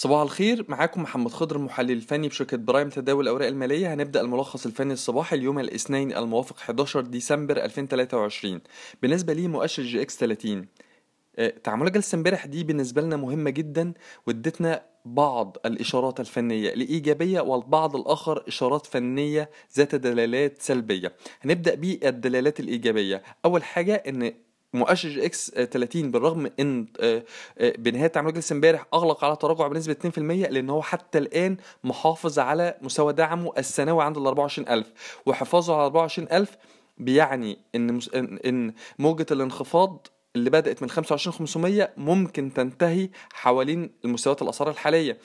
صباح الخير معاكم محمد خضر المحلل الفني بشركة برايم تداول الأوراق المالية. هنبدأ الملخص الفني الصباحي اليوم الاثنين الموافق 11 ديسمبر 2023 بالنسبة لي مؤشر EGX 30 آه، تعاملات جلسة امبارح دي بالنسبة لنا مهمة جدا وادتنا بعض الإشارات الفنية الإيجابية والبعض الآخر إشارات فنية ذات دلالات سلبية. هنبدأ بالدلالات الإيجابية. أول حاجة إن مؤشر EGX 30 بالرغم إن آه، آه، بنهاية تعامل جلسه امبارح أغلق على تراجع بنسبة 2% لأن هو حتى الآن محافظ على مستوى دعمه السنوي عند ال 24000 وحفاظه على 24000 بيعني إن إن موجة الانخفاض اللي بدأت من 25500 ممكن تنتهي حوالين المستويات الأسعار الحالية.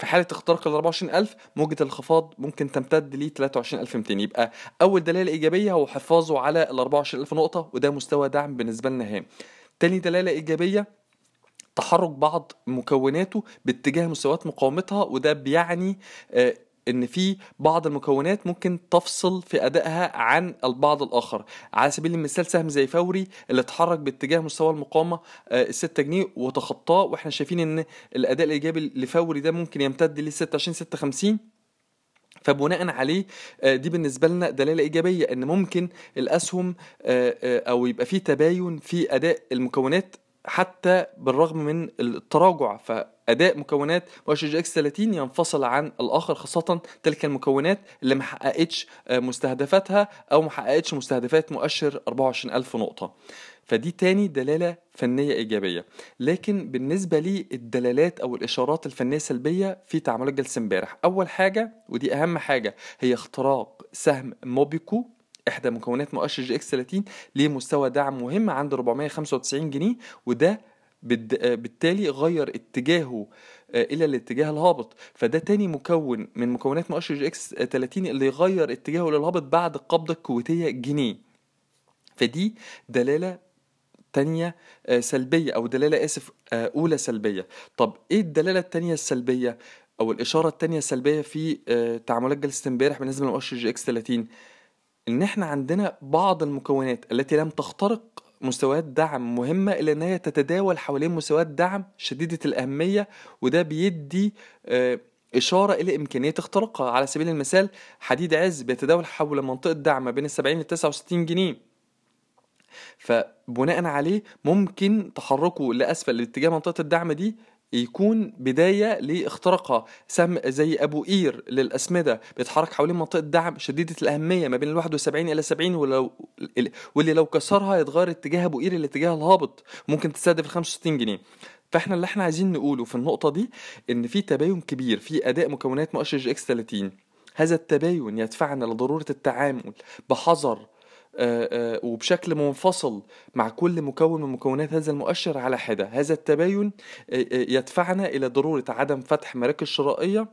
في حالة اختراق ال 24000 موجة الانخفاض ممكن تمتد ل 23200 يبقى أول دلالة إيجابية هو حفاظه على ال 24000 نقطة وده مستوى دعم بالنسبة لنا هام تاني دلالة إيجابية تحرك بعض مكوناته باتجاه مستويات مقاومتها وده بيعني آه، إن في بعض المكونات ممكن تفصل في أدائها عن البعض الآخر. على سبيل المثال سهم زي فوري اللي اتحرك باتجاه مستوى المقاومة ال 6 جنيه وتخطاه وإحنا شايفين إن الأداء الإيجابي لفوري ده ممكن يمتد ل 26 56 فبناء عليه آه، دي بالنسبة لنا دلالة إيجابية إن ممكن الأسهم آه، آه، أو يبقى في تباين في أداء المكونات حتى بالرغم من التراجع فأداء مكونات مؤشر EGX 30 ينفصل عن الآخر خاصة تلك المكونات اللي ما حققتش آه، مستهدفاتها أو ما حققتش مستهدفات مؤشر 24000 نقطة. فدي تاني دلالة فنية إيجابية. لكن بالنسبة لي الدلالات أو الإشارات الفنية السلبية في تعاملات جلسة امبارح. أول حاجة ودي أهم حاجة هي اختراق سهم موبيكو إحدى مكونات مؤشر EGX 30 لمستوى دعم مهم عند 495 جنيه وده آه، بالتالي غير اتجاهه آه، إلى الاتجاه الهابط. فده تاني مكون من مكونات مؤشر EGX 30 اللي غير اتجاهه للهابط بعد القابضة الكويتية جنيه. فدي دلالة تانية آه، سلبية أو دلالة آسف آه، أولى سلبية. طب إيه الدلالة التانية السلبية أو الإشارة التانية السلبية في آه، تعاملات جلسة امبارح بالنسبة لمؤشر EGX 30 إن إحنا عندنا بعض المكونات التي لم تخترق مستويات دعم مهمة إلا إن هي تتداول حوالين مستويات دعم شديدة الأهمية وده بيدي آه، إشارة إلى إمكانية اختراقها. على سبيل المثال حديد عز بيتداول حول منطقة دعم ما بين ال 70 ل 69 جنيه. فبناء عليه ممكن تحركه لأسفل لاتجاه منطقة الدعم دي يكون بداية لاختراقها سهم زي أبو قير للأسمدة بيتحرك حوالين منطقة دعم شديدة الأهمية ما بين ال 71 إلى 70 ولو واللي لو كسرها يتغير اتجاه أبو قير الاتجاه الهابط ممكن تستهدف ال 65 جنيه. فإحنا اللي إحنا عايزين نقوله في النقطة دي إن في تباين كبير في أداء مكونات مؤشر EGX 30 هذا التباين يدفعنا لضرورة التعامل بحذر وبشكل منفصل مع كل مكون من مكونات هذا المؤشر على حدة. هذا التباين آه، آه، يدفعنا إلى ضرورة عدم فتح مراكز شرائية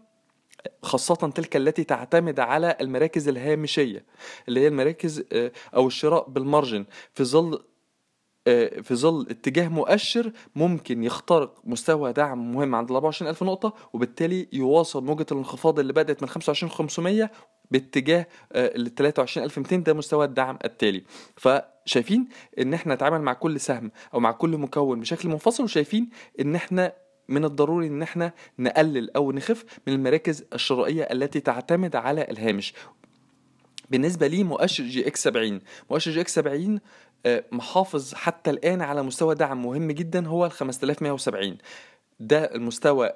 خاصة تلك التي تعتمد على المراكز الهامشية اللي هي المراكز آه، أو الشراء بالمارجن. في ظل آه، في ظل اتجاه مؤشر ممكن يخترق مستوى دعم مهم عند ال 24000 نقطة وبالتالي يواصل موجة الانخفاض اللي بدأت من 25500 باتجاه ال 23200 ده مستوى الدعم التالي. فشايفين إن إحنا نتعامل مع كل سهم أو مع كل مكون بشكل منفصل وشايفين إن إحنا من الضروري إن إحنا نقلل أو نخف من المراكز الشرائية التي تعتمد على الهامش. بالنسبة لي مؤشر جي إكس 70 مؤشر جي إكس 70 آه، محافظ حتى الآن على مستوى دعم مهم جدا هو ال 5170 ده المستوى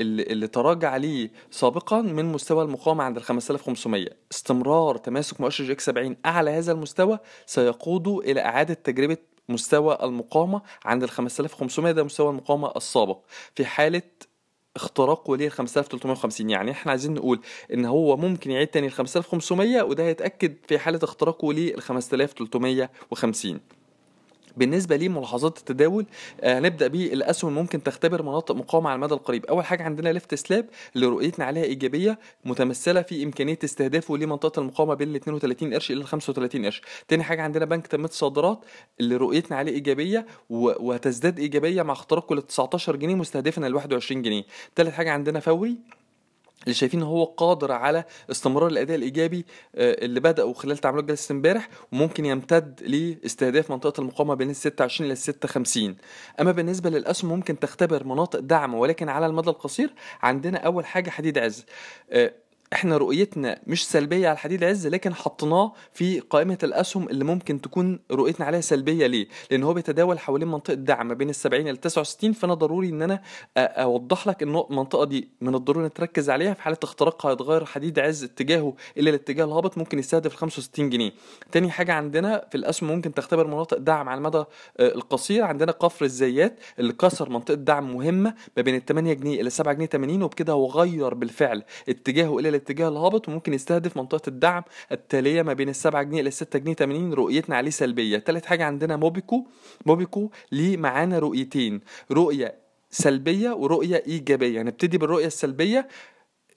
اللي, تراجع عليه سابقا من مستوى المقاومة عند ال 5500 استمرار تماسك مؤشر EGX 70 أعلى هذا المستوى سيقوده إلى إعادة تجربة مستوى المقاومة عند ال 5500 ده مستوى المقاومة السابق في حالة اختراقه ليه ال 5350 يعني إحنا عايزين نقول إن هو ممكن يعيد تاني ال 5500 وده هيتأكد في حالة اختراقه ال 5350 بالنسبة لي ملاحظات التداول آه، هنبدأ بالأسهم ممكن تختبر مناطق مقاومة على المدى القريب. أول حاجة عندنا ليفت سلاب اللي رؤيتنا عليها إيجابية متمثلة في إمكانية استهدافه لمنطقة المقاومة بين ال 32 قرش إلى ال 35 قرش. تاني حاجة عندنا بنك تنمية الصادرات اللي رؤيتنا عليه إيجابية و- وهتزداد إيجابية مع اختراقه ل 19 جنيه مستهدفنا ل 21 جنيه. تالت حاجة عندنا فوري. اللي شايفين هو قادر على استمرار الأداء الإيجابي آه، اللي بدأوا خلال تعاملات جلسة امبارح وممكن يمتد لاستهداف منطقة المقاومة بين ال 26 ل 56 أما بالنسبة للأسهم ممكن تختبر مناطق دعم ولكن على المدى القصير عندنا أول حاجة حديد عز. آه، إحنا رؤيتنا مش سلبية على الحديد عز لكن حطيناه في قائمة الأسهم اللي ممكن تكون رؤيتنا عليها سلبية ليه؟ لأن هو بيتداول حوالين منطقة دعم ما بين ال 70 ل 69 فأنا ضروري إن أنا أوضح لك إن المنطقة دي من الضروري تركز عليها في حالة اختراقها هيتغير حديد عز اتجاهه إلى الاتجاه الهابط ممكن يستهدف ال 65 جنيه. تاني حاجة عندنا في الأسهم ممكن تختبر مناطق دعم على المدى القصير. عندنا قفر الزيات اللي كسر منطقة دعم مهمة ما بين ال 8 جنيه إلى 7 جنيه 80 وبكده هو غير بالفعل اتجاهه إلى الاتجاه الهابط وممكن يستهدف منطقة الدعم التالية ما بين السبعة جنيه إلى الستة جنيه تمانين رؤيتنا عليه سلبية. تالت حاجة عندنا موبيكو. موبيكو ليه معانا رؤيتين رؤية سلبية ورؤية إيجابية. نبتدي بالرؤية السلبية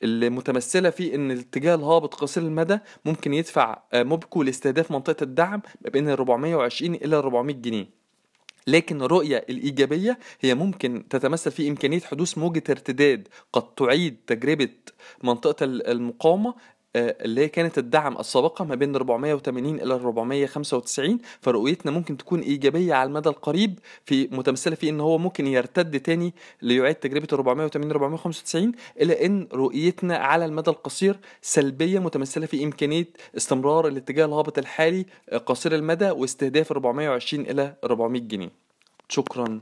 اللي متمثلة في إن الاتجاه الهابط قصير المدى ممكن يدفع موبكو لاستهداف منطقة الدعم ما بين ال 420 إلى 400 جنيه. لكن الرؤية الإيجابية هي ممكن تتمثل في إمكانية حدوث موجة ارتداد قد تعيد تجربة منطقة المقاومة اللي هي كانت الدعم السابقة ما بين 480 إلى 495 فرؤيتنا ممكن تكون إيجابية على المدى القريب في متمثلة في إن هو ممكن يرتد تاني ليعيد تجربة 480 495 إلى إن رؤيتنا على المدى القصير سلبية متمثلة في إمكانية استمرار الاتجاه الهابط الحالي قصير المدى واستهداف 420 إلى 400 جنيه. شكرا.